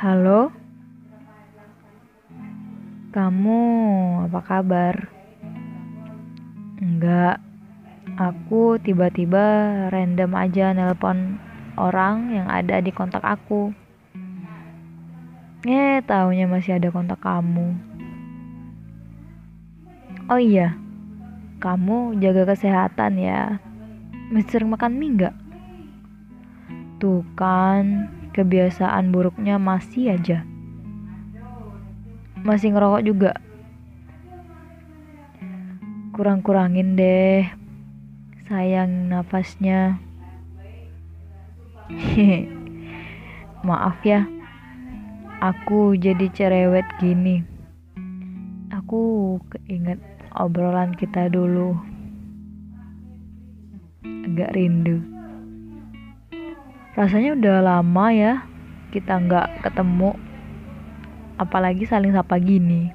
Halo, kamu apa kabar? Enggak, aku tiba-tiba random aja nelpon orang yang ada di kontak aku. Eh, taunya masih ada kontak kamu. Oh iya, kamu jaga kesehatan ya. Masih sering makan mie nggak? Tuh kan, kebiasaan buruknya masih aja. Masih ngerokok juga. Kurang-kurangin deh. Sayang nafasnya. Maaf ya. Aku jadi cerewet gini. Aku keinget obrolan kita dulu. Agak rindu. Rasanya udah lama ya kita nggak ketemu. Apalagi saling sapa gini.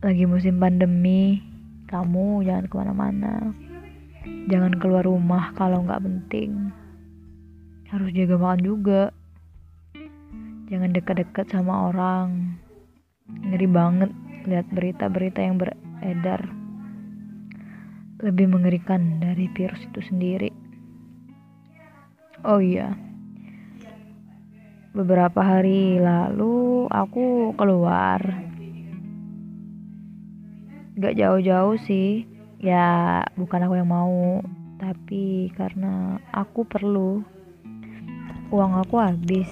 Lagi musim pandemi, kamu jangan ke mana-mana. Jangan keluar rumah kalau nggak penting. Harus jaga makan juga. Jangan dekat-dekat sama orang. Ngeri banget lihat berita-berita yang beredar. Lebih mengerikan dari virus itu sendiri. Oh iya, beberapa hari lalu aku keluar. Gak jauh-jauh sih, ya bukan aku yang mau, tapi karena aku perlu. Uang aku habis,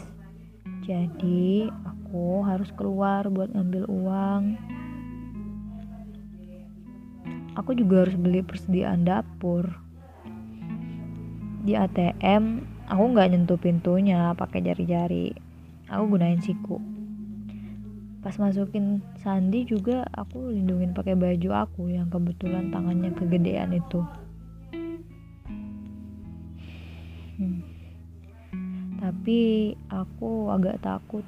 jadi aku harus keluar buat ngambil uang. Aku juga harus beli persediaan dapur. Di ATM aku nggak nyentuh pintunya pakai jari-jari. Aku gunain siku. Pas masukin sandi juga aku lindungin pakai baju aku yang kebetulan tangannya kegedean itu. Hmm. tapi aku agak takut.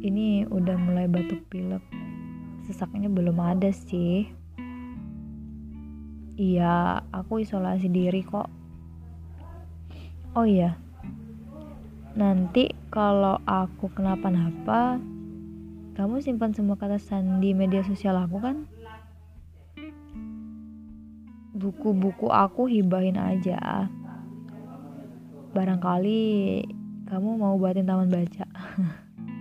Ini udah mulai batuk pilek. Sesaknya belum ada sih Iya, aku isolasi diri kok. Oh iya, nanti kalau aku kenapa-napa, kamu simpan semua kata sandi media sosial aku kan? Buku-buku aku hibahin aja. Barangkali kamu mau buatin taman baca.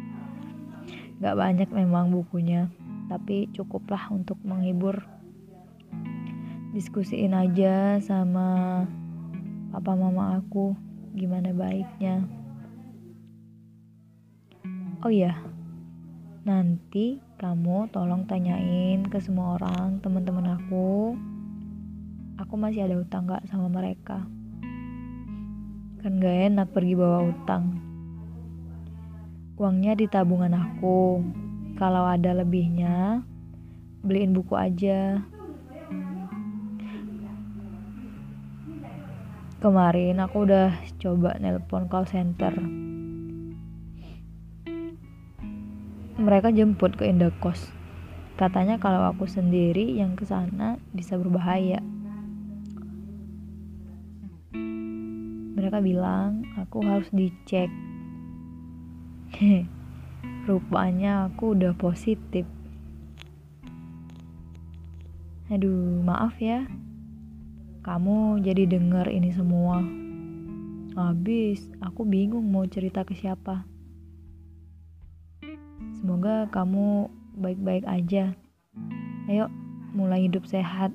Gak banyak memang bukunya, tapi cukuplah untuk menghibur diskusiin aja sama papa mama aku gimana baiknya. Oh ya nanti kamu tolong tanyain ke semua orang teman-teman aku. Aku masih ada utang gak sama mereka? Kan gak enak pergi bawa utang. Uangnya di tabungan aku. Kalau ada lebihnya beliin buku aja Kemarin aku udah coba nelpon call center. Mereka jemput ke Indakos. Katanya kalau aku sendiri yang ke sana bisa berbahaya. Mereka bilang aku harus dicek. Rupanya aku udah positif. Aduh, maaf ya kamu jadi denger ini semua. Habis, aku bingung mau cerita ke siapa. Semoga kamu baik-baik aja. Ayo, mulai hidup sehat.